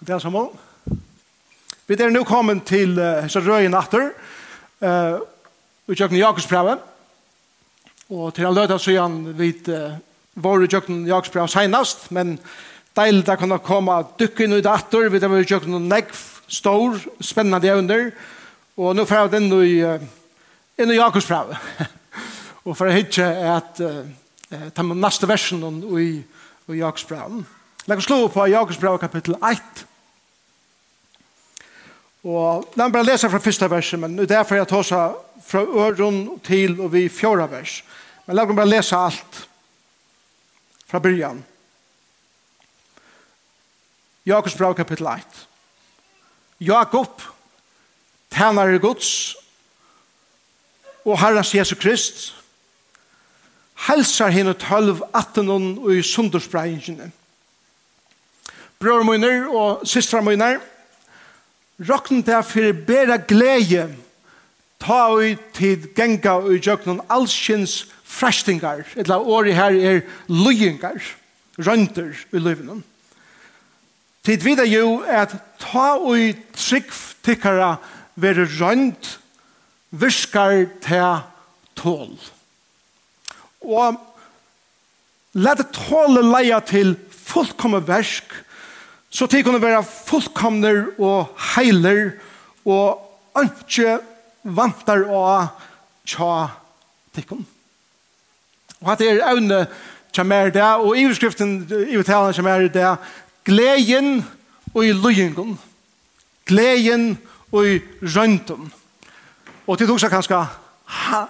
God dag, Samuel. Vi er nå kommet til uh, Hesar Røyen Atter, uh, i kjøkken Jakobsbrevet. Og til han løte så er vi uh, var i kjøkken Jakobsbrevet senest, men deilig å kan komme dukken ut atter, vi er i noen Negv, stor, spennende under, og nå får jeg den i, inn i Jakobsbrevet. og for å hitte at uh, ta med neste versen i, i Jakobsbrevet. Legg slå på Jakobsbrevet kapittel 1, Og la meg bare lese fra første verset, men det er derfor jeg tar seg fra øren til og vi fjorda vers. Men la meg bare lese alt fra byrjan. Jakobs brev kapittel 1. Jakob, tænare gods, og Herrens Jesu Krist, helsar henne tølv attenon og i sundersbreingene. Brøder mine og systra mine, Røkken der for bedre glede ta ui tid genga ui jøkken allskins frestingar, eller året her er løyingar, rønter i løyvenen. Tid vidar jo at ta ui trygg tikkara vere rønt virkar til tål. Og let tåle leia til fullkomme versk så til kunne være fullkomner og heiler og ikke vantar å tja tikkun. Og at det er evne som er det, og i utskriften i uttalen som er det, gleden og i løyengun, gleden og i røyndun. Og til tog seg kanskje, ha,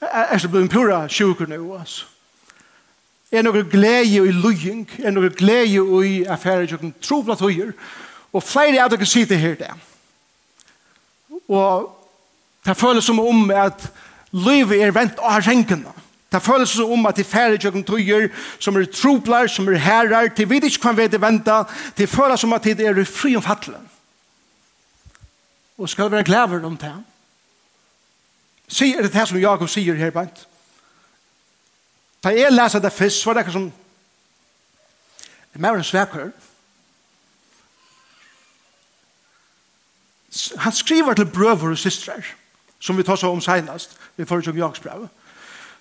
er så blevet pura sjukur nu, altså er noe glede i løying, er noe glede i affære som kan tro på tøyer, og flere av dere sitter her der. Og det føles som om at livet er vent av renkene. Det føles som om at de færre tjøkken tøyer, som er troplar, som er herrar, til vi ikke kan vi venta, de føles som at det er fri om fattelen. Og skal det være glæver om det. Sier det det som Jakob sier her, Bent? Da jeg leser det først, så var det ikke som mer enn svekker. Han skriver til brøver og systrar, som vi tar så om senast, vi får ikke om jagsbrevet,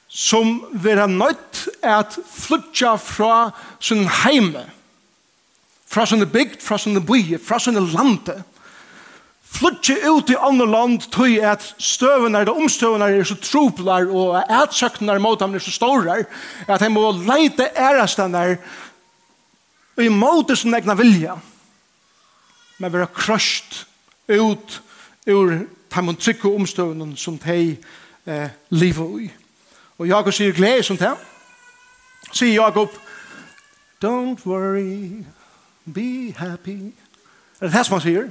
som vil ha nødt at flytja fra sin heime, fra sin bygd, fra sin bygd, fra sin lande, flytje ut i andre land tog at støvene eller omstøvene er så troplar og at ætsøkene mot dem er så store at de må leite ærestene og i måte sin egna vilja. Men være krøst ut ur de trygge omstøvene som de eh, lever i og Jakob sier glede som det sier Jakob don't worry be happy. Er det det som han sier?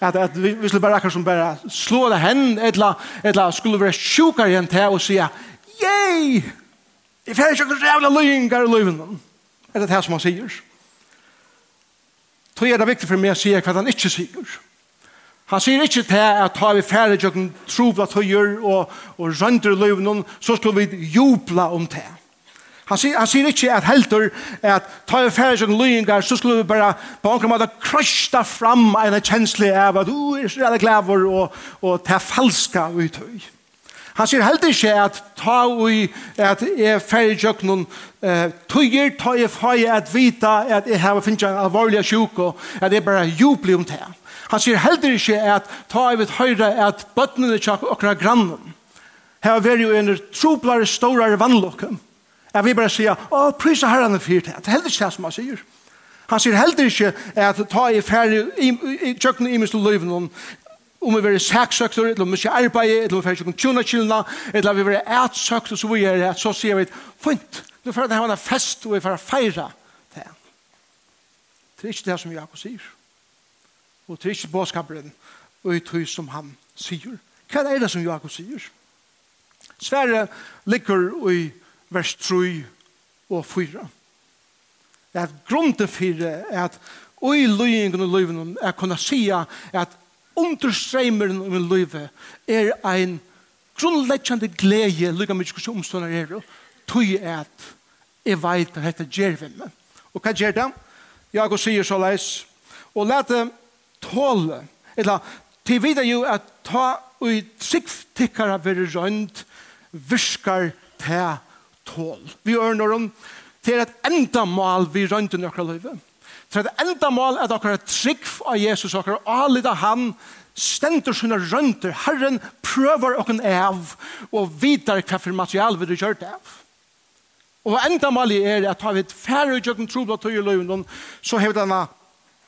At, at vi, vi skulle bare akkurat som bare slå det hen, eller, eller skulle være sjukere igjen til og si, «Yay! Jeg får ikke noen jævla løyngar i løyven!» Er det det som han sier? Så er det viktig for meg å si hva han ikke sier. Han sier ikke til at har vi ferdig og trobla tøyer og, og rønter i løyven, så skulle vi jubla om det. Han sier, han sier ikke at helter at ta i færre som løyengar så skulle vi bare på en måte krøsta fram en kjensle av at du er så redde glæver og, og ta falska ut. Han sier helter ikke at ta i at jeg er færre som noen eh, tøyer ta i færre at vita at jeg har finnet en alvorlig sjuk og at jeg bare jubler om det. Han sier helter ikke at ta i vitt høyre at bøttene tjokk okra grannen. Her er jo en troplare, storare vannlokken Jeg vil bare si, å, prisa herren er fyrt. Det er heller ikke det som han sier. Han sier heller ikke at ta i færre i tjøkken i minst løyven om om vi være saksøkter, eller om vi ikke arbeid, eller om vi er tjøkken tjuna kylna, eller om vi er ætsøkter, så vi er så sier vi, fint, nå får det her en fest, og vi får feira det. Det er ikke det som Jakob sier. Og det er ikke båtskaperen, og det er som han sier. Hva er det som Jakob sier? Sverre ligger i vers 3 og 4. Det er grunden for det at i løyingen og løyven er kunne si at understreimeren i min løyve er en grunnleggjande glede lykka mykje hvordan omstående er tog at jeg vet at dette gjør vi med. Og hva gjør det? Jakob sier så leis og lete tåle eller til videre jo at ta og i trygg tikkere være rønt virkar til tål. Vi ørner om til et enda mål vi rønte nøkker livet. Til et enda mål at dere trygg av Jesus, dere alida han, stendur sina rønter, Herren prøver okken av, og vidar hva for material vi gjør det av. Og enda mål er at har vi et færre utgjøkken tro på tøye løyven, så hever denne,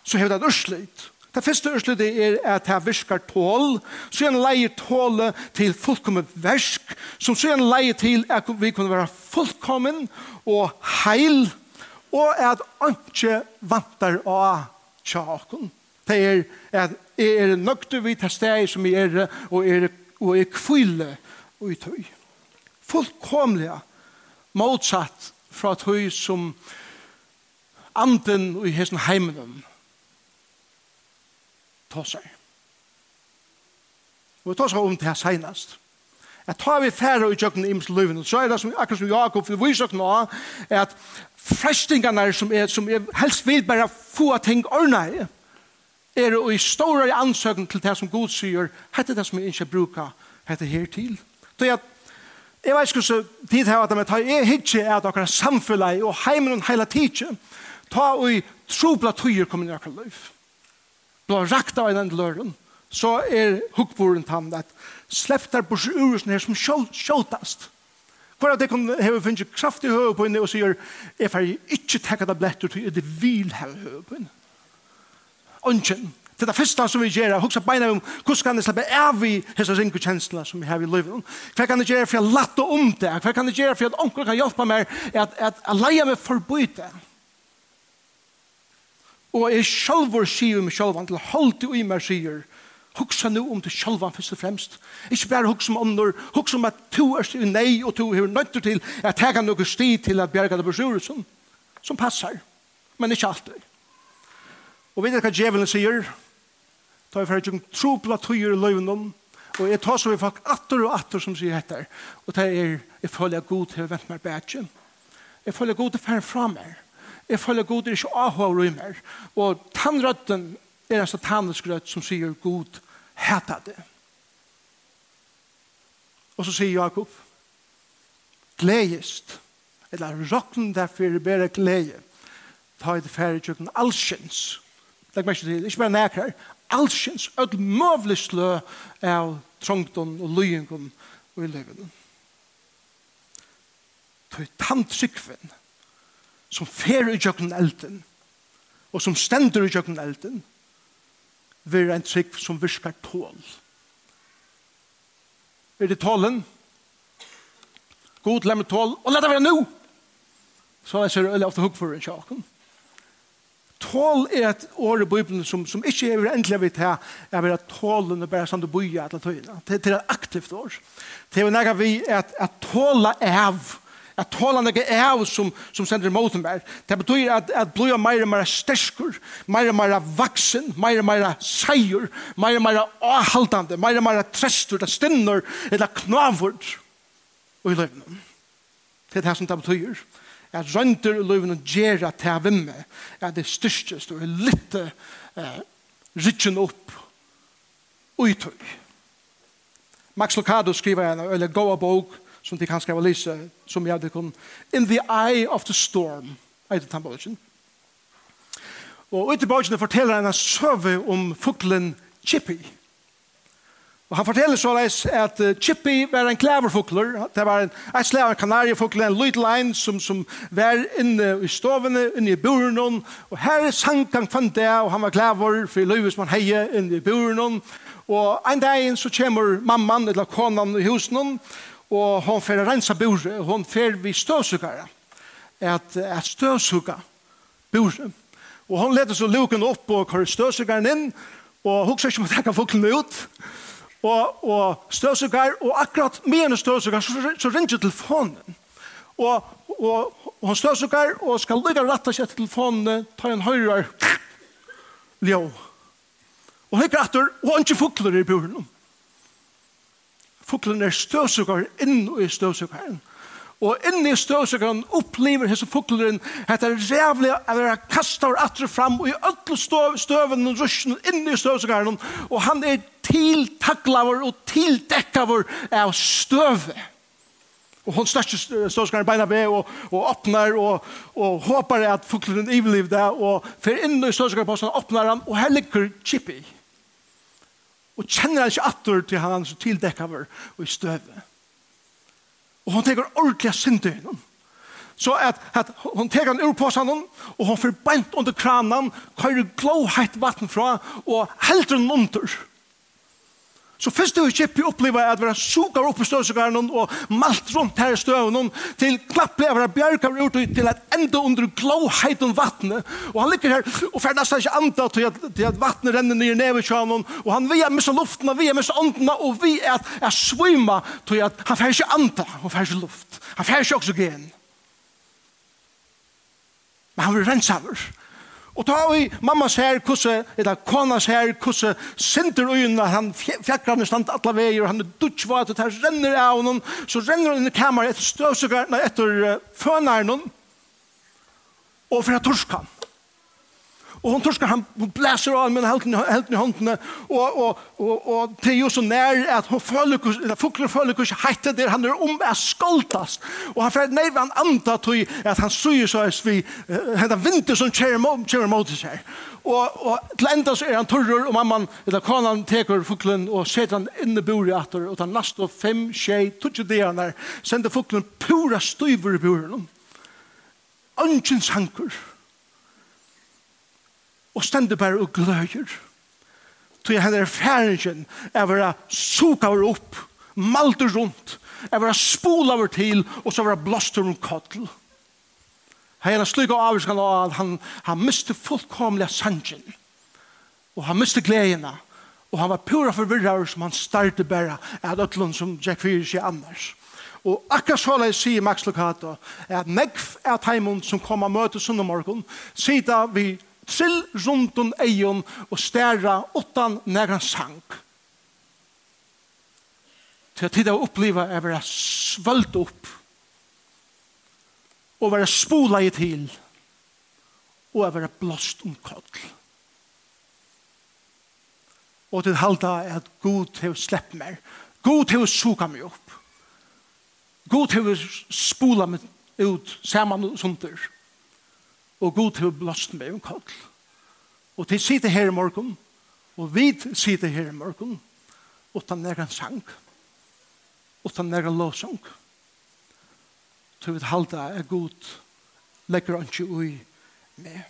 så hever denne urslit. Det første ørslutet er at her viskar tål, så er en leie tåle til fullkommet versk, som så er en leie til at vi kunne være fullkommen og heil, og at ikke vantar av tjaken. Det er at jeg er nøkte vi til steg som jeg er, og er, og er kvile og i tøy. Fullkomlige, motsatt fra tøy som anden og i hessen heimen tåsar. Og vi tar seg om det her senest. Jeg tar vi færre i kjøkken i imens så er det som, akkurat som Jakob for vi viser nå, er at frestingene som er, som er helst vil bare få ting ordne er i store ansøkning til det som Gud sier, hette det som jeg ikke bruker, hette her til. Så jeg, jeg vet ikke så tid her at jeg tar, jeg hittir at dere samfunnet og heimen og hele tiden, ta og i trobla tøyer kommer i akkurat løyf du har rakt av den løren, så er hukkboren tann at slepp der på ur her som sjåltast. Hvor at jeg kan heve finnes kraft i høy på henne og sier, jeg får ikke tekka blettur til det vil heve høy på henne. Ønsken. Det er det første som vi gjør, huksa beina om hvordan kan jeg slippe av i hese ringe kjenslene som vi har i livet. Hva kan jeg gjøre for jeg latte om det? Hva kan jeg gjøre for at onker kan hjelpe meg at, at, at leie meg forbyte det? Og jeg sjølver sier meg sjølvan til holdt i meg sier Hugsa nu om du sjølvan fyrst og fremst. Ikki bare hugsa om ånder, hugsa om at tu er i nei og tu er nøytter til at tega kan sti til at bjerga det besjuret som, som passar. Men ikke alltid. Og vet du hva djevelen sier? Ta i fyrir tjung trobla tøyer løyvnum og jeg tar så vi folk atter og atter som sier etter og det er jeg føler god til å vente meg bætjen. Jeg føler god til å fære fra meg. Jeg føler god er ikke avhåver i meg. Og tannrøtten er en satanisk rødt som sier god heta det. Og så sier Jakob, gledest, eller rokken derfor er bare glede, ta i det færre tjøkken allsjens. Legg meg ikke til, ikke bare nekker, allsjens, et møvlig slø av trångton og lyingen og i levende. Ta i tantrykven, som fer i jøkken elden, og som stender i jøkken elden, vil en trygg som virker tål. Er det tålen? God lemmer tål, og la det være nå! Så jeg ser øyelig ofte hukk for en sjaken. Tål er et år i Bibelen som, som ikke er endelig vidt her, er at tålen er bare sånn du bøyer alle tøyene. Det, det er et aktivt år. Det er jo nægget vi at, at tåla er av, at tåla noe av som, som sender mot dem meg. Det betyr at, at blod er mer og mer sterskur, mer og mer vaksen, mer og mer seier, mer og mer avhaldande, mer og mer trestur, det stinner, eller knavord og i løvnen. Det er det som det betyr. At rønter i løvnen gjerra til av vimme, at det styrstest og er litt eh, rytjen opp og i tøy. Max Lucado skriver en eller goa bok som de kan skriva lise, som jeg hadde kun In the Eye of the Storm, eit den. Og ut i bøkken forteller han en søve om fuklen Chippy. Og han forteller så leis at Chippy var en klæverfukler, det var en, en slag av en kanariefugler, en lydlein som, som var inne i stovene, inne i buren, og her sank han kvant det, og han var klæver for løyve som han heie inne i buren, og en dag så kommer mamman, eller konan i husen, og og hon fer rensa bure, hon fer vi støvsugare, at, at støvsuga bure. Og hon leter så luken opp og kvar støvsugaren inn, og hukser ikke om at jeg kan ut, og, og støvsugar, og akkurat med en støvsugar, så, så ringer telefonen. Og, og, og hon støvsugar, og skal lykka ratta seg til telefonen, ta en høyrar, ljå. Og høyre atter, og han ikke fukler i buren fuklen er støvsukker inn i støvsukkeren. Og inn i støvsukkeren opplever hese fuglen at det er rævlig at det er kastet atre fram og i ødel støv, støven og rusjen inn i støvsukkeren og han er tiltaklaver og tildekkavor av støvet. Og hon største ståskaren beina ved og, og åpner og, og håper at fuglen ivelivde og fer inn i ståskaren på åpner han og her ligger Chippy og kjenner han ikke atter til han som tildekker og i støve. Og hun tenker ordentlig synd til henne. Så at, at hun teker han ur på seg og hun får beint under kranen, kører glåheit vatten fra, og helter den under. Så først du kjippi oppleva at vi har vera opp i støvsugaren og malt rundt her i støvnen til knappe av vera bjergar ut til at enda under glåheit om vattnet og han ligger her og fer nesten ikke anda til at, til at vattnet renner nye neve kjønnen og han via missa luften og er missa åndene og vi er, er svima til at han fer ikke anda og fer ikke luft. Han fer ikke oksygen men han vil rensa over Og ta i mammas her kusse, eller konas her kusse, sinter øynene, han fjekker han stand alla veier, han er dutjvat, og her renner av honom, så renner han inn i kamer etter støvsugar, nei, etter uh, fønaren, og for at torsk han. Og hon torskar, han blæser av med helten i håndene, og, og, og, og det er jo så nær at hun føler, fukler føler kurs heiter det, han er om er skoltast. Og han fyrir nær han anta tog at han suger så vi, henda vinter som kjer mot seg. Og, og til enda så er han torrur, og mamman, eller kanan teker fuklen, og setter han inn i bure atter, og tar nast og fem, tjei, tutsi det han er, sender fuklen pura styver i buren. Ønskjens hankur. Ønskjens hankur og stender bare og gløyer. Så jeg hender færingen er bare suka over opp, malte rundt, er bare spola over til, og så bare blåster rundt kottel. Her er en slik av avskan av at han, han miste fullkomlig sannsyn, og han miste gledene, og han var pura forvirrar som han startet bare av dødlund som Jack Fyrir sier annars. Og akkurat så la lai sier Max Lucato at negv er teimund som kom av møte sundag sida vi trill rundt om egen og stæra åttan næra sang. Til at tida oppliva er vera svöld opp og vera spola i til og er vera blåst om koll. Og til halda er at god hev slepp mer. God til å suka meg opp. God hev spola meg ut saman og sunter og god til å blåste meg om kall. Og til sitte her i morgen, og vi sitte her i morgen, utan en sang, utan en lovsang. Til vi halda er god, legger han ikke ui med.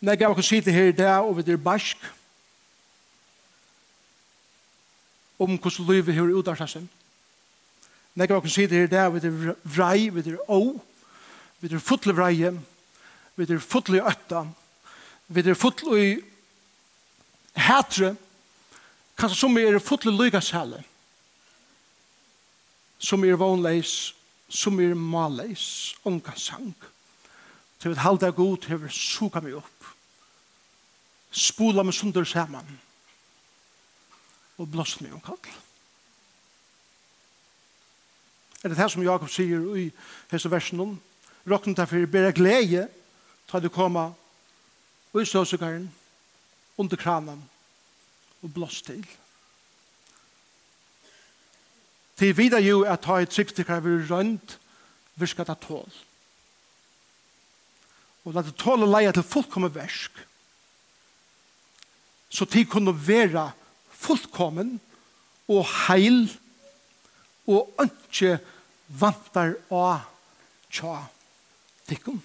Når jeg kan sitte her i dag, og vi er barsk, om hvordan livet har utartet seg. Nega av oss sitte her i dag, vi er vrei, vi er å, Vi er fotle vreie, vi er fotle øtta, vi er fotle i hætre, kanskje som er fotle lygasæle, som er vonleis, som er maleis, unga sang. Til vi halda god, til vi suka meg opp, spola meg sunder saman, og blåst meg om kall. Er det det som Jakob sier i hese versen om? råkne deg for å bære glede til du kommer og i ståsugaren under kranen og blåst til. Til videre jo at ta et trygtikker vil rønt virker det tål. Og la det tål og leie til fullkommen versk. Så tid kunne være fullkommen og heil og ikke vantar av tja tikkum.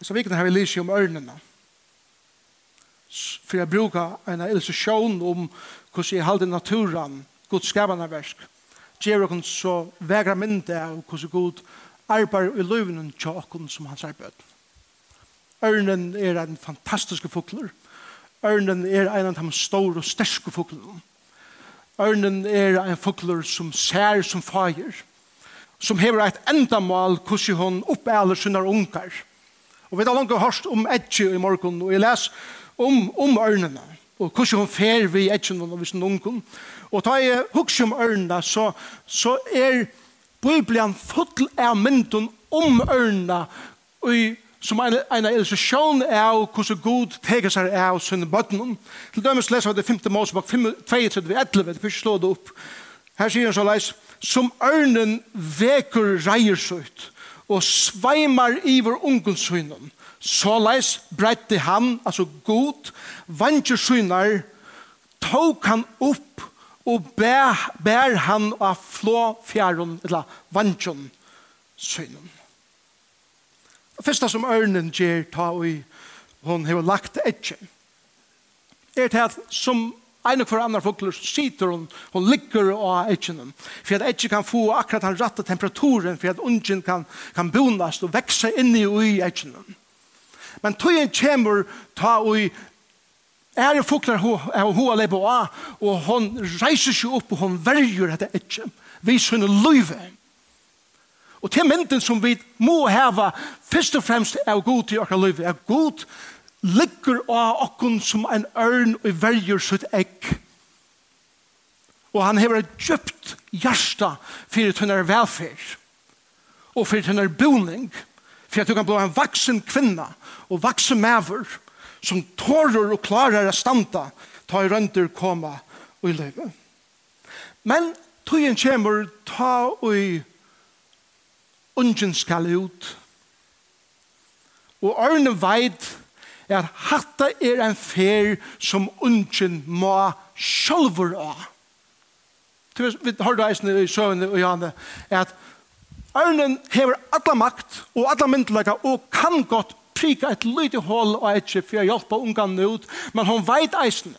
Så vikna har vi lyse om ørnene. For jeg bruker en illustrasjon om hvordan jeg halde naturen, Guds skapende versk. Gjør dere så vegra mynde av hvordan Gud arbeid i løvnen til dere som hans arbeid. Ørnen er en fantastisk fukler. Ørnen er en av de store og sterske fuklene. Ørnen er en fukler som ser som fager som hever eit endamål hvordan hun oppæler sine unger. Og vi har langt hørt om Edgy i morgen, og jeg les om, om ørnene, og hvordan hun fer vi Edgy og sin unger. Og da jeg husker om ørnene, så, så er Bibelen full av mynden om ørnene, og som en, en illustration av hvordan Gud teker seg av sine bøttene. Til dømes leser vi det 5. Mosebok 32, 11, det første slå det opp. Her sier han så leis, som ørnen vekur reiersøyt og sveimar iver ungensøynen. Så leis breitte han, altså god, vantjersøyner, tok han opp og bær, bær han av flå fjæren, eller vantjersøynen. Det første som ørnen gjør, ta og hun har lagt etter, er til at som Ein og hver annan fugler sitter hun, hun ligger av etjenen. For at etjen kan få akkurat den rette temperaturen, for at ungen kan, kan bonas og vekse inn i etjenen. Men tøyen kommer ta og er jo fugler av hoa lebo av, og hun reiser seg opp og hun verger dette etjen. Vi sønne løyve. Og til mynden som vi må heva, først og fremst er god til akkurat løyve, er god ligger av okkon som en ørn og verger sitt egg. Og han hever et djupt hjärsta fyrir tunnar velferd og fyrir tunnar boning for at du kan bli en vaksen kvinna og vaksen maver som tårer og klarer å standa ta i rønder koma og i løyve. Men tøyen kommer ta og i ungen skal ut og ørne veit er at hatta er en fer som ungen må sjølver av. Vi har det eisen i søvende og Janne, at Ørnen hever alla makt og alla myndelaga og kan godt prika et lite hål og etje for å hjelpe ungan ut, men hon veit eisen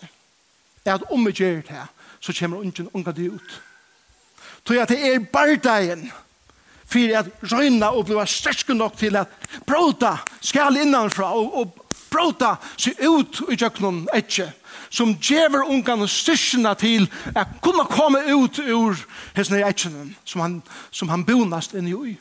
at om vi gjør det, så kommer ungen ungene ut. Så at det er bardeien for at røyna og bli sterske nok til at bråta skal innanfra og, og språta seg ut i jøknum etje, som djever ungan styrkina til at kunna komme ut ur hesne etjene som han, som han bonast inn i.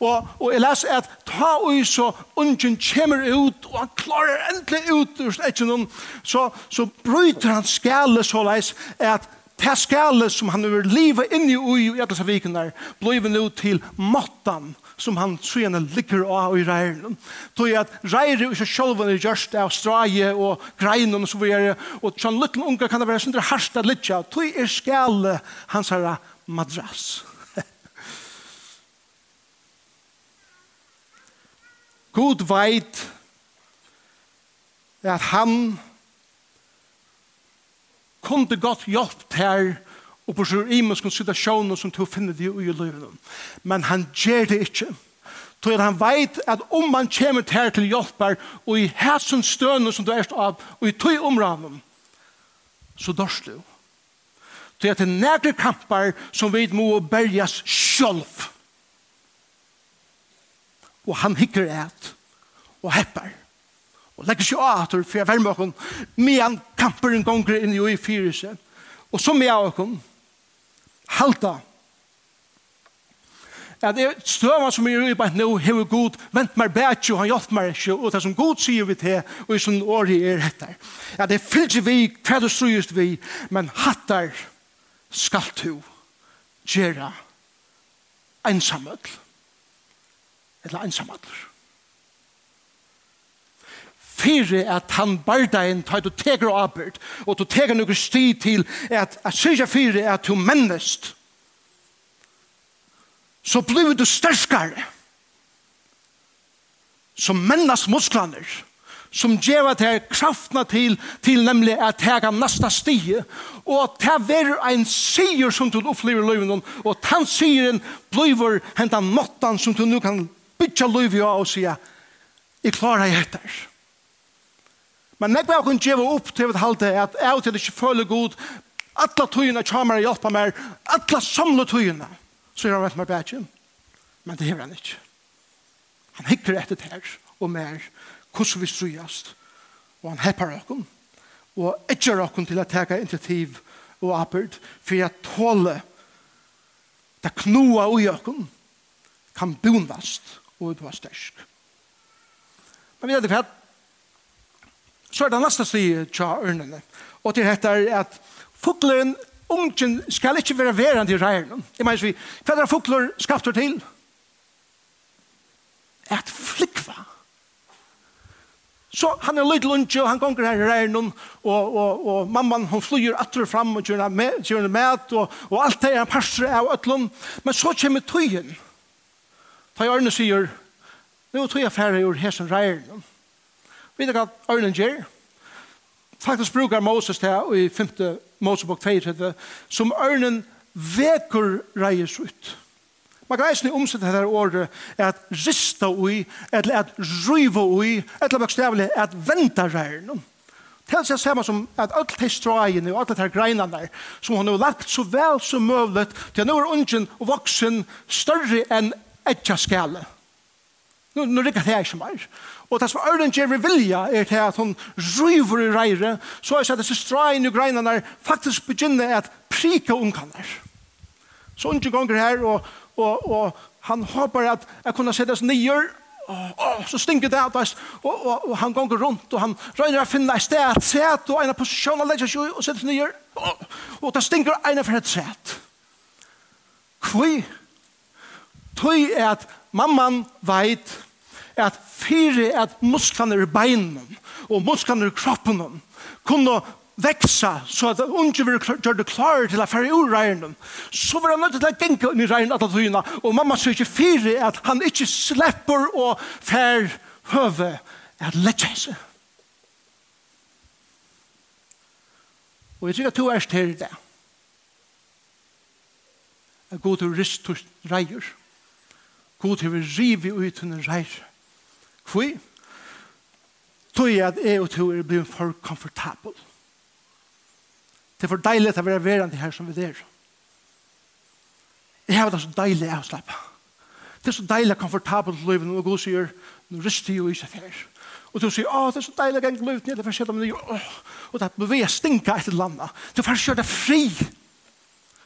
Og, og jeg leser at ta ui så ungen kommer ut og han klarer endelig ut ur etjene, så, så bryter han skale så leis at det skale som han over livet i ui i etter viken der, blei nu til måttan som han søgjene ligger av i reiren. Tog jeg at reiren ikke selv er gjørst av straje og greinen og så videre, og sånn liten unge kan det være sånn det at litt av. Tog er skjale hans herre madrass. God veit at han kunde godt hjelp til og på sjur imenskon situasjonen som til å finne det i livet. Men han gjør det ikke. Så han veit at om man kommer til til hjelper og i hæsen støne som du er av og i tøy omraven, så dørs du. Så at det er nægre kamper som vi må berges sjølv. Og han hikker et og hepper. Og legger seg av for jeg vermer henne, med en kamper en gang inn i fyrirse. Og så med oss halta. Ja, det er støvann som jeg er bare nå, hever god, vent meg bæt jo, han hjelp meg ikke, og det som god sier vi til, og i sånn år i er etter. Ja, det er fyllt vi, hva du strøyest vi, men hattar skal du gjøre ensamødl. Eller ensamødler fyrir at han bardain tar du teker og arbeid, og du teker noen sti til at, at sykja fyrir at du mennest, så blir du størskare, som mennas musklaner, som gjeva til kraftna til, til nemlig at tega nasta stie, og ta ver ein sier som du opplever løyven, og tan sieren bliver hentan måttan som du nu kan bytja løyven av og sier, jeg klarer jeg etter. Men jeg vil kunne gjøre opp til å halte at jeg til ikke føler god, alle tøyene kommer og hjelper meg, alle samle tøyene, så gjør han vet meg bedre. Men det gjør han ikke. Han hikker etter det her, og mer, hvordan vi strøyast, og han hepper dere, og ikke dere til å ta initiativ og arbeid, for jeg tåler det knoa ui dere, kan bonast og du er størst. Men vi er det for Så er det neste sted tja ørnene. Og til dette er at fugleren, ungen, skal ikke være verand i reierne. Jeg mener, hva er fugler skapter til? Et flikva. Så han er lydel lunge, og han gonger her i reierne, og, og, og mamman, hun flyr atter fram og gjør henne med, og, og alt det er en parser av øtlån. Men så kommer tøyen. Ta i ørne sier, nå tøy jeg færre gjør hesen reierne. Vi vet hva Ørlen gjør. Faktisk brukar Moses det i 5. Mosebok 2, som Ørlen veker reies ut. Man kan eisne omsette dette året at rista ui, eller at ryva ui, eller bokstavlig at venta reier Tels jeg samme som at alt de strøyene og alt de greinene der, som hun har lagt så vel som mulig til at nå er ungen og voksen større enn etja skale. Nå, nå rikker det ikke mer. Og det som Ørlen gjør vi vilja er til at hun ryver i reire, så er det at disse straen og greinene faktisk begynner at prika ungkanner. Så unge gonger her, og, og, og han håper at jeg kunne se det som nyer, og, så stinker det av oss, og, og, og han gonger rundt, og han røyner å finne et sted, et set, og en av posisjonen legger seg og setter nyer, og, og det stinker en av et set. Hvor? Tøy er at mamman veit at fyrir at musklarna i beinen og musklarna i kroppen kunne veksa så at unge vil gjøre det klare til å fære ur regnen så var han nødt til å genka inn i regnen at tøyene og mamma sier ikke fire at han ikke slipper å fære høve at lette seg og jeg tror at du er til det at god til rist til reier god til rive ut under reier Hvor? Tog jeg at jeg og to er blevet for komfortabel. Det er for deilig at være verandre her som vi er. Jeg har det så deilig å slappe. Det er så deilig komfortabel til livet, når Gud sier, nå ryster jeg jo ikke her. Og du sier, åh, det er så deilig å gjøre livet, for å se dem nye, åh, og det beveger stinka etter landet. Du får kjøre det fri. Det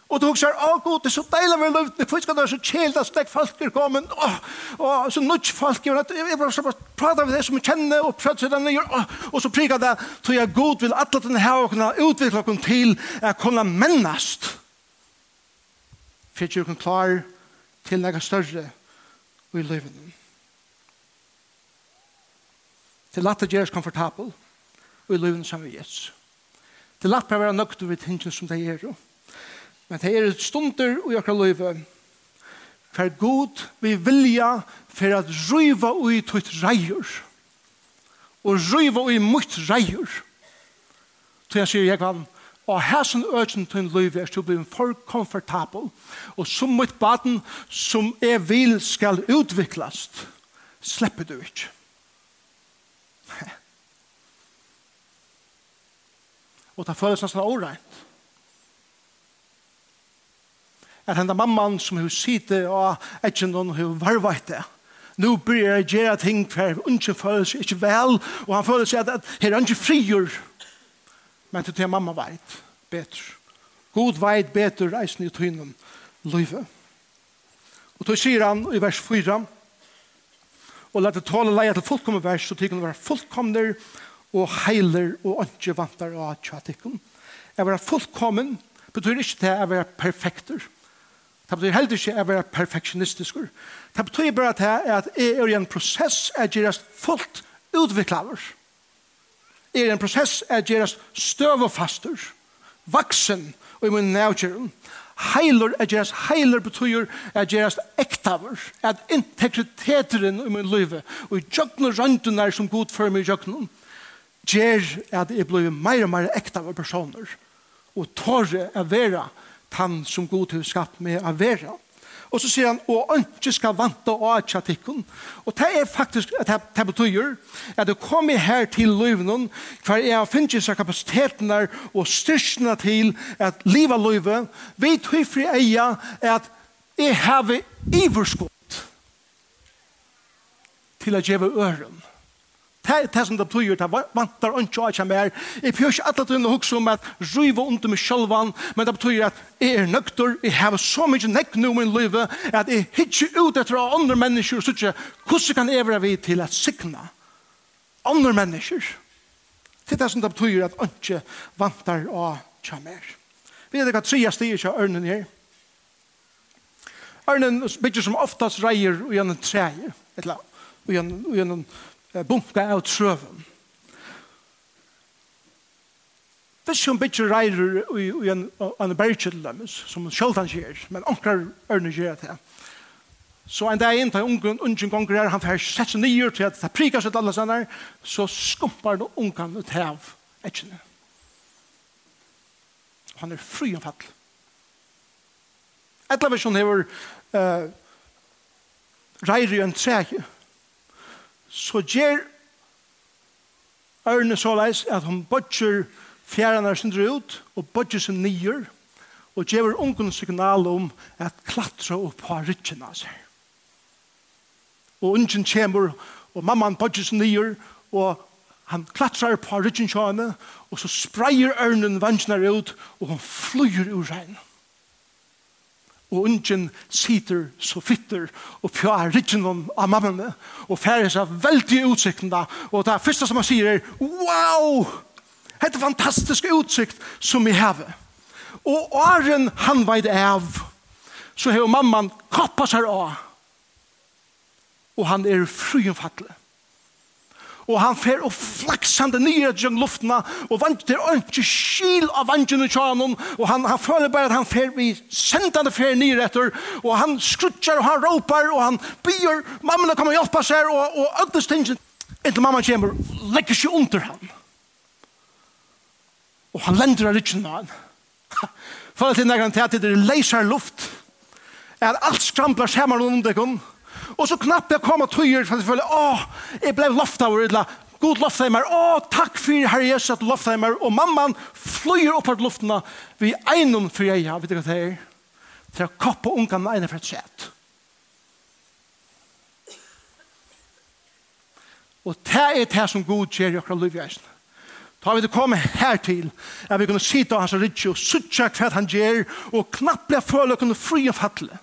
Og du husker, å god, det er så deilig å være løvdene, for skal det være så kjelt at slik folk er kommet, og så nødt folk jeg vil bare prate med det som jeg kjenner, og prøvd seg denne, og så prikker det, tror jeg god vil alle denne her og kunne utvikle oss til å kunne mennast. For jo kan klar til noe større i løvdene. Til at det gjøres komfortabel, i løvdene som vi gjør. Til at det være nøkter ved tingene som det gjør, og Men det er stunder i akkurat løyve for god vi vilja for at røyva ui tutt reier og røyva ui mutt reier Så jeg sier jeg kan, og hæsen øyne til en løyve er til å bli for komfortabel og som mitt baden som jeg vil skal utviklast slipper du ikke og det føles nesten åreint at henda mamman som hun sitter og etkjen noen hun varvet det. Nå blir jeg gjøre ting for hun ikke føler seg ikke vel, og han føler seg at, at her er ikke frigjør. Men til det mamma vet bedre. God vet bedre eisen i tøynen løyve. Og så sier han i vers 4, og la det tåle leie til fullkomne vers, så tykker tykken være fullkomner og heiler og ikke vantar og tjatikken. Jeg være fullkommen betyr ikke det jeg være perfekter. Det betyr heller ikke å være perfeksjonistisk. Det betyr bare at jeg er, i en prosess at jeg gjøres fullt utviklet. Jeg er i en prosess at jeg gjøres støv og faster, vaksen og i min nævkjøren. Heiler at jeg gjøres, heiler betyr at jeg gjøres ektaver, at integriteteren i min liv, og i jøkken og røntgen som god for meg i jøkken, gjør at jeg blir mer og mer ektaver personer, og tårer å være ektaver tann som god til skapt med av vera. Og så sier han, og ønske skal vanta og atja tikkun. Og det er faktisk, det, det betyr, at du kommer her til løyvnen, for jeg finner finnet kapasiteten der, og styrkene til at liva løyve, vi tøy fri eia at jeg har iverskott til å gjøre øren. Det er det som det betyr, det vantar ikke å ikke mer. Jeg prøver ikke alle tiden å huske om at ryve under meg selv, men det betyr at jeg er nøkter, jeg har så mye nekk nå i min liv, at jeg hittir ut etter av andre mennesker, så ikke, hvordan kan jeg være vi til å sikne andre mennesker? Det er det som det betyr at ikke vantar å ikke mer. Vi vet ikke hva tre stier ikke ørnen her. Ørnen bygger som oftast reier og gjennom treer, eller annet og gjennom bunka av trøven. Hvis hun bytter reirer i en bergkjødlemmes, som sjøldan skjer, men onkrar ørne skjer det. Så en dag inn til ungen, ungen gonger her, han får sett seg nye til at det prikker seg til alle sånne, så skumpar det ungen ut av etkene. Han er fri og om fall. Etla versjon hever uh, reirer i en trekje, så gjør ørene så leis at hun bøtjer fjerne sin ut og bøtjer sin nyer og gjør ungen signal om at klatre opp på rytjen av seg. Og ungen kommer og mamman bøtjer sin nyer og han klatrar på rytjen kjønne og så spreier ørnen vansjene ut og hun flyr ur regnet og ungen sitter så fitter og pjær ryggen av mammene og færer seg veldig utsiktene. Og det første som han sier er wow, det er fantastisk utsikt som vi har og åren han veit av så har mamman kappet seg av. Og han er fruenfattelig og han fer og flaksande nye gjennom luftene, og vant det er ikke skil av vantjene tjanen, og han, han føler bare at han fer vi sendende fer nye etter, og han skrutsjer, og han råpar, og han byr, mamma kommer og hjelper seg, og, og øddes tingene, etter mamma kommer, legger seg under han. Og han lender av rytjen av han. Føler til nærkant til at det er leiser luft, er alt skrampler sammen under henne, Og så knappt jeg kom og tøyer, for jeg føler, åh, jeg ble lovt av det, god lovt i meg, åh, takk for Herre Jesus at du lovt i meg, og mamman flyr opp av luftene, vi er egnom for jeg, vet du hva det er, til å kappe ungene ene for et sett. Og det er det som god gjør i akkurat livgjeisen. Da har vi det kommet her til, at vi kunne sitte av hans rydtje og suttje hva han gjør, og knappe jeg føler å kunne fri og fatle,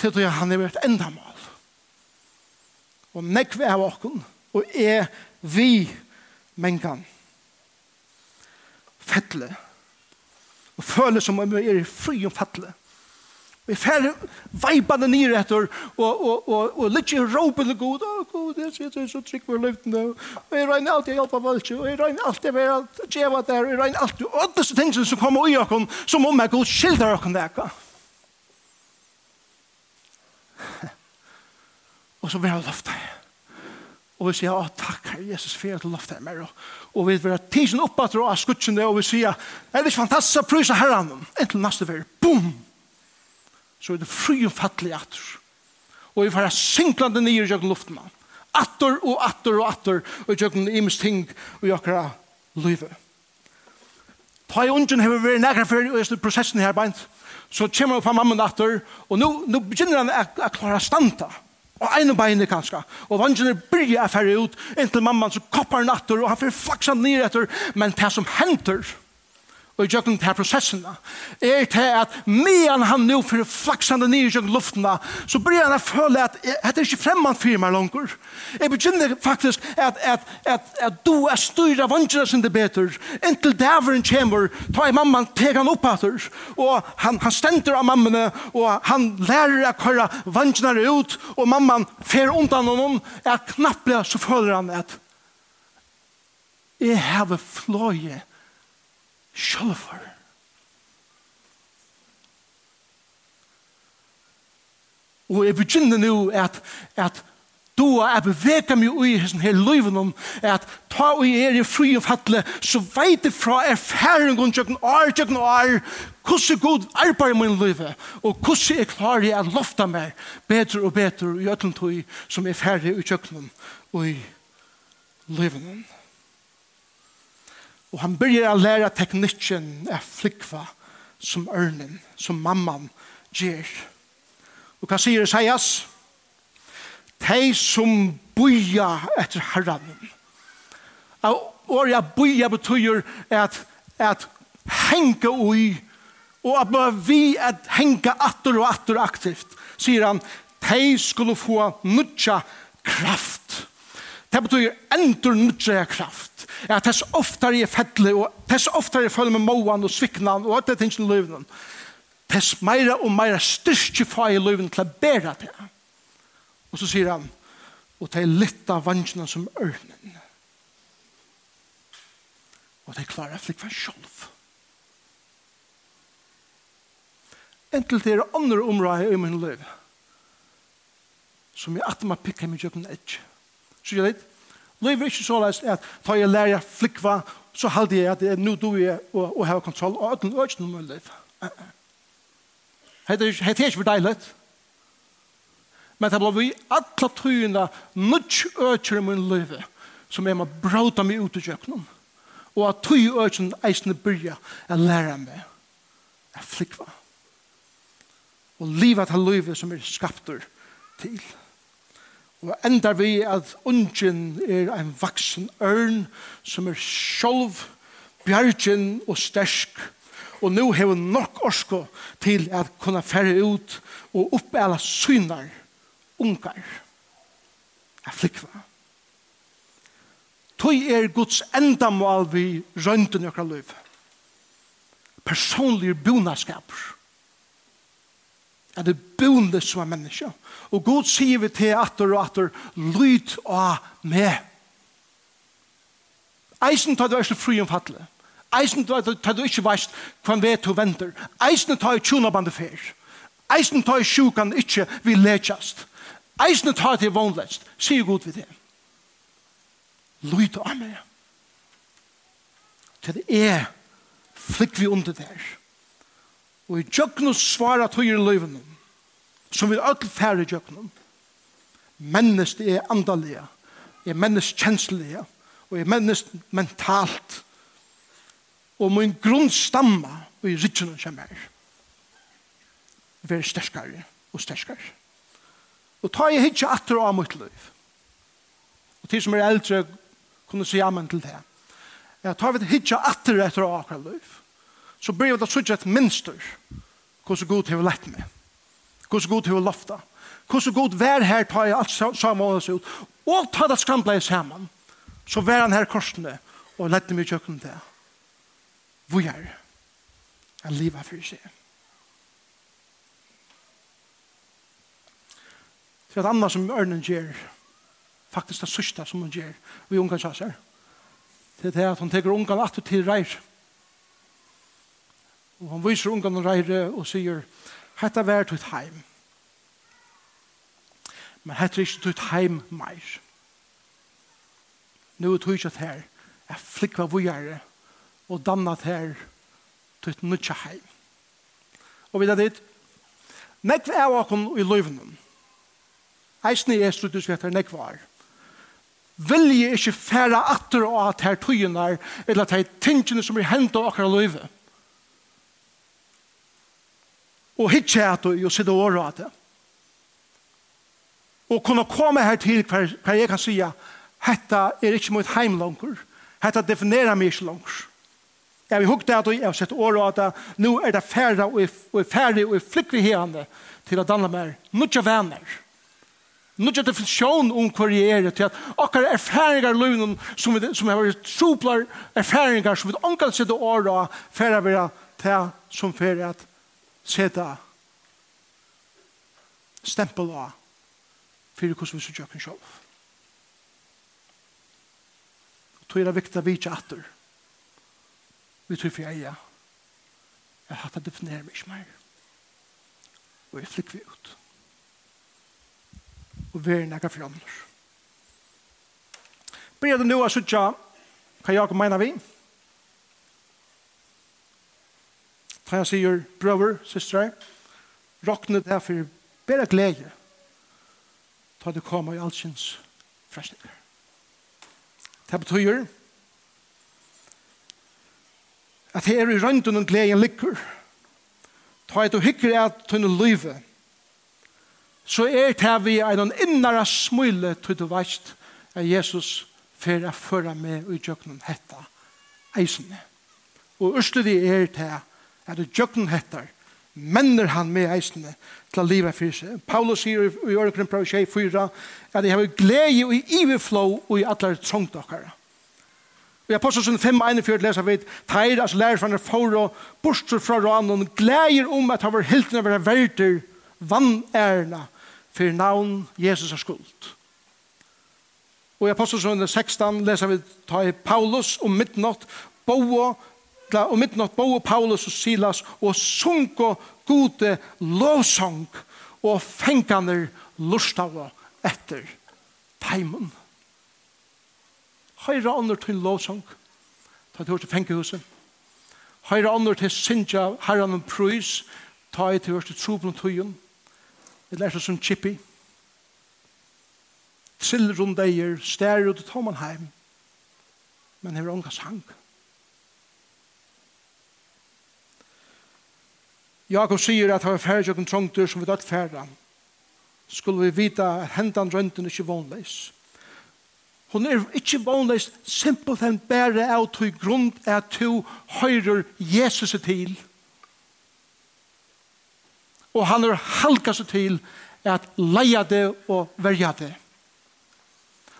til at han er et enda mål og nekve av okken, og er vi mengan. Fettle. Og føle som om vi er fri om fettle. Vi fer veipande nir etter, og, og, og, og litt i råpen og god, å god, jeg sitter så trygg for løftene, og jeg regner alltid å hjelpe alt, og jeg regner alltid å være at djeva der, og jeg regner alltid, og alle disse tingene som kommer i okken, som om jeg god skildrar okken det. Og så vil jeg løfte. Og vi sier, å takk, Herre Jesus, for at du lovte meg. Og vi vil ha tisen opp at du har skutsen det, og vi sier, er det ikke fantastisk å prysa herren? Enten neste vei, boom! Så er det fri og fattelig atter. Og vi får ha synklande nye i jøkken luften. Atter og atter og atter, og i jøkken imes ting, og jøkken livet. Ta i ungen har vi vært nærkere for i prosessen her beint, så kommer vi på mammen atter, og nå, nå begynner han å klare standa. Ja og ene beinet kanskje. Og vangene byrja er ferdig ut, inntil mamman så koppar natter, og han fyrir flaksa ned etter, men det som henter, og i jøkken til prosessene, er til at medan han nå for flaksande nye jøkken luftene, så blir han å føle at det er ikke fremman for meg langer. Jeg begynner faktisk at, at, at, at du er styrer vanskene sin det bedre. Inntil dæveren kommer, tar jeg mamman, tar han opp etter, og han, han stender av mammene, og han lærer å køre vanskene ut, og mamman fer undan honom, er knapplig, så føler han at jeg har fløyet sjølver. Og jeg begynner nå at, at du er beveget meg i hessen her løyven om at ta og jeg er i fri og fattle så veit jeg fra erfaring og tjøkken år, tjøkken år hvordan god arbeid i min løyve og hvordan jeg klarer jeg å lofta meg bedre og bedre i øtlen tog som er ferdig i tjøkken og i løyven om Og han begynner å lære teknikken av flikva som ørnen, som mamman gjør. Og hva sier Isaias? De som boja etter herren. Og året er boja betyr at, at henge ui og at vi at henge atter og atter aktivt, sier han, de skulle få nødja kraft Det betyr endur nudre kraft. Ja, tess oftare jeg fettle, og tess oftare jeg føler med måan og sviknan og alt det tingene i løvnen. Tess meira og meira styrke fa i løvnen til å bæra det. Og så sier han, og det er litt av vansjene som ørnen. Og det er klarer flik for sjolv. Entel til er andre områder i min liv, som jeg at man pikker meg jøkken edge. Så jeg litt. Løy er ikke så løst at da jeg lærer flikva, så halde jeg at det er nå du er og, og har kontroll og ødelen ødelen om liv. Det er ikke for deilig. Men det blir vi alle tøyene nødt ødelen i min liv som jeg må bråta meg ut i kjøkkenen. Og at tøy ødelen eisende byrja jeg lærer meg jeg flikva. Og livet er livet som er skapter til. Og enda vi at ungen er en vaksen ørn som er sjolv, bjergen og stersk. Og nå har vi nok orsko til at kunne fære ut og oppæla synar, ungar, Jeg flikva. Tøy er Guds endamål vi røynden i okra løyve. Personlige bonaskaper at det bonde som er menneske. Og Gud sier vi til atter og atter, lyd av meg. Eisen tar du ikke fri om fattelig. Eisen tar du ikke veist hva vet du venter. Eisen tar du tjona bande fer. Eisen tar du sjukan ikke vi lekjast. Eisen tar du vondlest. Sier Gud vi det. Lyd av meg. Til det er flikk vi under der. Og i djøknum svara tøyre løyvene, som vi ødel færre djøknum. Mennesk er andalega, er mennesk kjenslega, og er mennesk mentalt. Og min grunnstamma og i rytjen som er, vær sterskare og sterskare. Og ta i hitje atter av mitt liv. Og til som er eldre, kunne si amen til det. ja, ta vi hitje atter etter av akkurat liv så blir det sånn et minster hvordan god har lett meg. Hvordan god har lofta. Hvordan god vær her tar jeg alt sammen oss ut. Og ta det skramla i sammen. Så vær han her korsene og lett meg i kjøkken til. Hvor er det? Jeg lever for seg. Det er et annet som ørnen gjør. Faktisk det sørste som hun gjør. Vi ungan kjasser. Det er at hun teker ungan at til reir. Og han viser ungene reire og sier, «Hetta vær tøyt heim. Men hetta er ikke heim meir. Nå er at her, jeg flikva vujere og danna her tøyt nødja heim. Og vi er dit, nekve er åkken i løyvnen. Eisne er struttusvetter nekve er. Vilje ikkje færa atter og at her tøyene eller at her tingene som er hendt av akkurat løyve og hitje at og sitte og åra at det. Og kunne komme her til hver, hver jeg kan sige, hetta er ikke mot heim langer. hetta definerer meg ikke langer. Jeg vil hukte at jeg har sett åra at det, nå er det færre og er færre og er flikkvi herne til å danne meg nukja venner. Nukja definisjon om hva jeg er til at akkurat erfaringer løvnen som, som har vært troplar erfaringer som vi ankan sitte åra færre være til som færre at seta stempel av fyrir hvordan vi så gjør sjálf. Og tog er det viktig at vi ikke atter. Vi tog for eia. Jeg hatt det definerer meg ikke mer. Og jeg flikker vi ut. Og vi er nægget for andre. Bredde nå er så tja, hva Jakob mener vi? Hva Da jeg sier, brøver, søstre, råkne det for bedre glede ta det komme i allsins frestninger. Det betyr at her i rønden og gleden ligger. Ta et og hikker at tunne livet så er det vi en innere smule til du veist at Jesus fer å føre med og gjøre noen hetta eisene. Og østelig er til at det jøkken hettar, menner han med eisene til å liva fyrir seg. Paulus sier i Ørkren prøv 24 at jeg har glede og i iverflå og i atler trångt okkara. Og i Apostelsen 5, 41 leser vi Teir, altså lærer fra for og borster fra ranen, gleder om at han var hiltene av verder, vann ærna, for navn Jesus er skuld. Og i Apostelsen 16 leser vi ta i Paulus om midnatt, boa atla og midnatt bo Paulus og Silas og sunko gode lovsang og fenganer lustava etter teimen. Høyre andre til lovsang ta til hørt til fengehuset. Høyre andre til sinja herran og prøys, ta i til hørt til tropen og tøyen. Det lærte som chippy. Trill rundt eier, stær ut og ta man heim. Men hever ångas hank. Hever Jakob sier at han er ferdig og trångtur som vi dødt ferdig. Skulle vi vite at hendan rønten er ikke vanleis. Hun er ikke vanleis simpelt enn bare av to grunn at to høyrer Jesus til. Og han er halka seg til at leia det og verja det.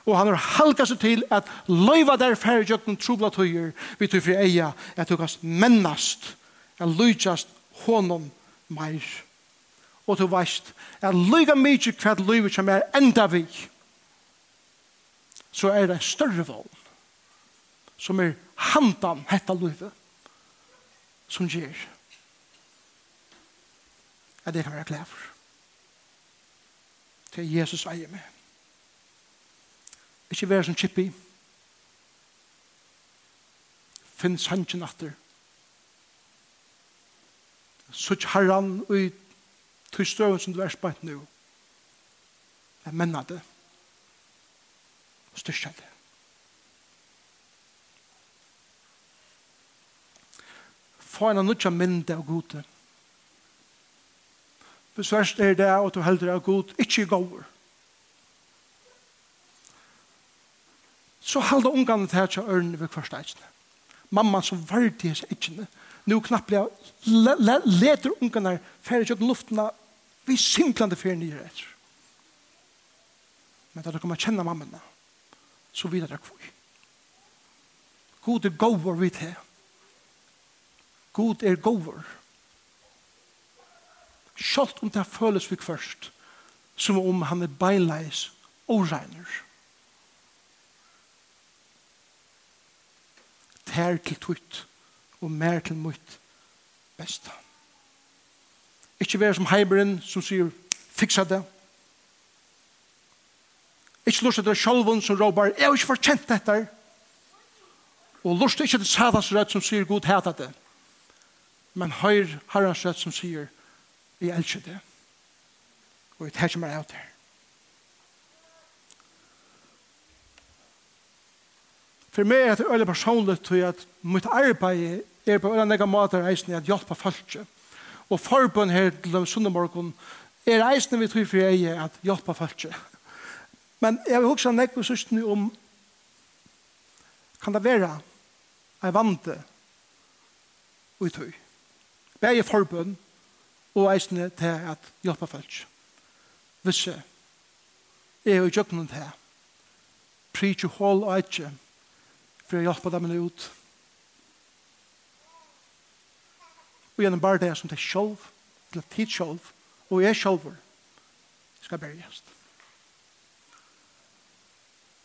Og han er halka seg til at løyva der færre jøkken trobla tøyer vi tøy fri eia at du kan mennast at lujast honom meir. Og du veist, at lyga mykje kvart livet som er enda vi, så er det større vogn som er handan hetta livet som gjer. Ja, det kan være glad for. Det Jesus eier med. Ikke være som kippi. Finn sannsyn atter sutt herran i tøystøven som du er spant nu. Jeg menner det. Og styrker det. Få en av nødja mynda av gode. Hvis verst er det at du heldur av god, ikkje gåver. Så halda ungane til at jeg ørne ved kvarsteitsene mamma som vardi hans etkjene. Nå knapplega le, leter leder ungarna færre kjøkken luftena vi synklande fyrir nye etter. Men da du kommer kjenne mammana, så vidar det kvoi. God er gåvor vi til. God er gåvor. Sjalt om det føles vi først, som om han er beinleis og regner. tær til tutt og mer til mitt besta. Ikke være som heimeren som sier fiksa det. Ikke lort etter sjolven som råbar jeg har ikke fortjent dette. Og lort ikke til Satans rødt som sier god heta det. Men høyr Herrens rødt som sier jeg elsker det. Og jeg tar ikke meg av det. For meg er det øyelig personlig til at mitt arbeid er på øyelig nega måter eisen at hjelpa folk. Og forbund her til Sundemorgon er eisen vi tror for jeg er at hjelpa folk. Men jeg vil huske nekko sørstene om kan det være en vante og i tøy. Begge forbund og eisene til at hjelpe folk. Hvis jeg er jo ikke jøkken til det. Pritje hold og eitje for å hjelpe dem ut. Og gjennom bare det som det er selv, til tid selv, og jeg selv, skal bergjast.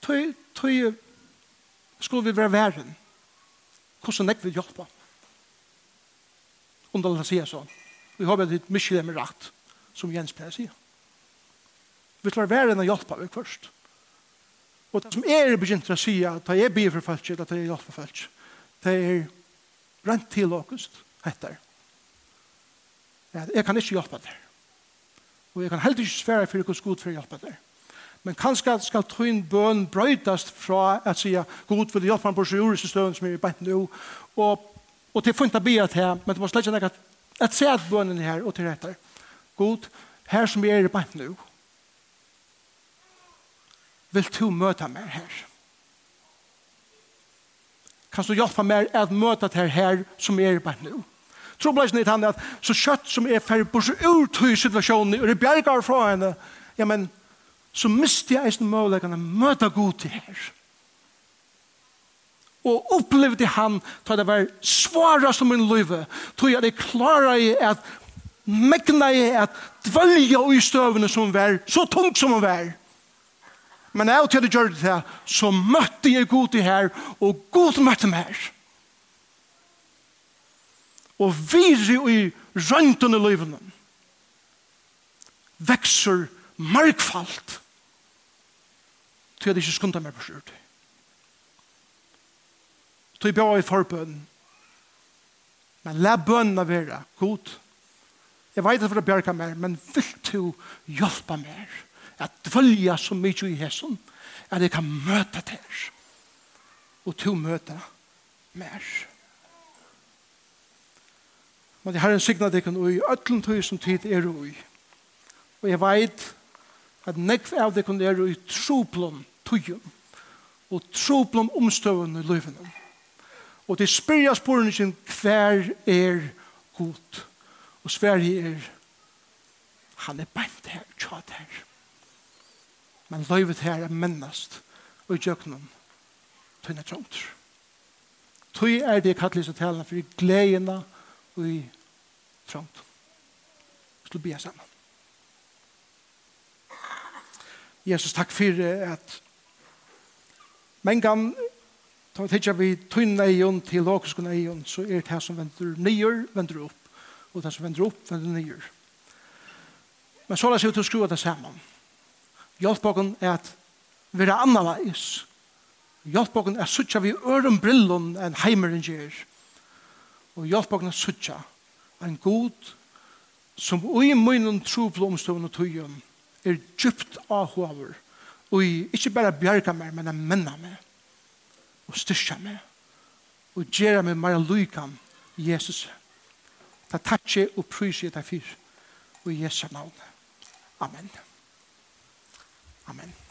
Tøy, tøy, skulle vi være væren, hvordan jeg vil hjelpe. Om det la seg sånn. Vi håper at det er mye det med rett, som Jens pleier å si. Vi skal være væren og hjelpe vi først. Og det som er begynt å si at det er bier for folk, eller det er hjelp for folk, det er brent til åkust, heter. Ja, jeg kan ikke hjelpe der. Og jeg kan heller ikke svære for hvordan god for å hjelpe der. Men kanskje skal tøyen bøn brøytast fra at si god vil hjelpe meg på sjuriske støvn som er i bent nå, og, og til funnet bier til, men det må slett ikke at, at se at bønnen her og til retter. God, her som er i bent nå, vil du møte meg her? Kan du hjelpe meg at møte deg her som er bare nå? Trobladsen er han at så kjøtt som er ferdig på så urtøy situasjonen, og det bjerger fra henne, ja, men så mister jeg eisen muligheten å møte god til her. Og opplevde han til det var svarast om min liv, til jeg klarer jeg at megna jeg at dvelja i støvene som var, så tungt som han var. Men jeg til det gjør det her, så møtte jeg god i her, og god møtte meg her. Og viri i røntene livene, vekser markfalt til jeg ikke skundar meg på skjørt. Til jeg bør i forbøn. Men la bønene være god. Jeg vet at for å bjerga meg, men vil du hjelpa mer? at dvølja så mykje i hesson, at jeg kan møte deg. Og to møte mer. Men jeg har en signa deg i øtlen tøy som tid er ui. Og jeg veit at nekv av deg er ui troplom tujum og troplom omstøvun i løyvene. Og det spyrja sporene sin hver er god. Og sverige er han er bænt her, tjad her men løyvet her er mennast og i djøknum tøyna tjongt. Tøy er det kattelig som taler for gledena og i tjongt. Slå bia sammen. Jesus, takk for at men gang Ta vi tidsja vi tunna eion, til teologiskun eion, så er det her som vender nyer, vender opp. Og det som vender opp, vender nyer. Men så la seg ut og skrua det saman. Hjelp okken er at vi er annerledes. Hjelp okken er suttja vi øren brillon enn heimeren gjør. Og hjelp okken er suttja en god som ui munnen tro på omstående tøyen er djupt avhover og ikke bare bjerga meg, men jeg menna meg og styrka meg og gjera meg mer lykan Jesus. Ta takkje og prysje deg fyr og i Jesu navn. Amen. Amen.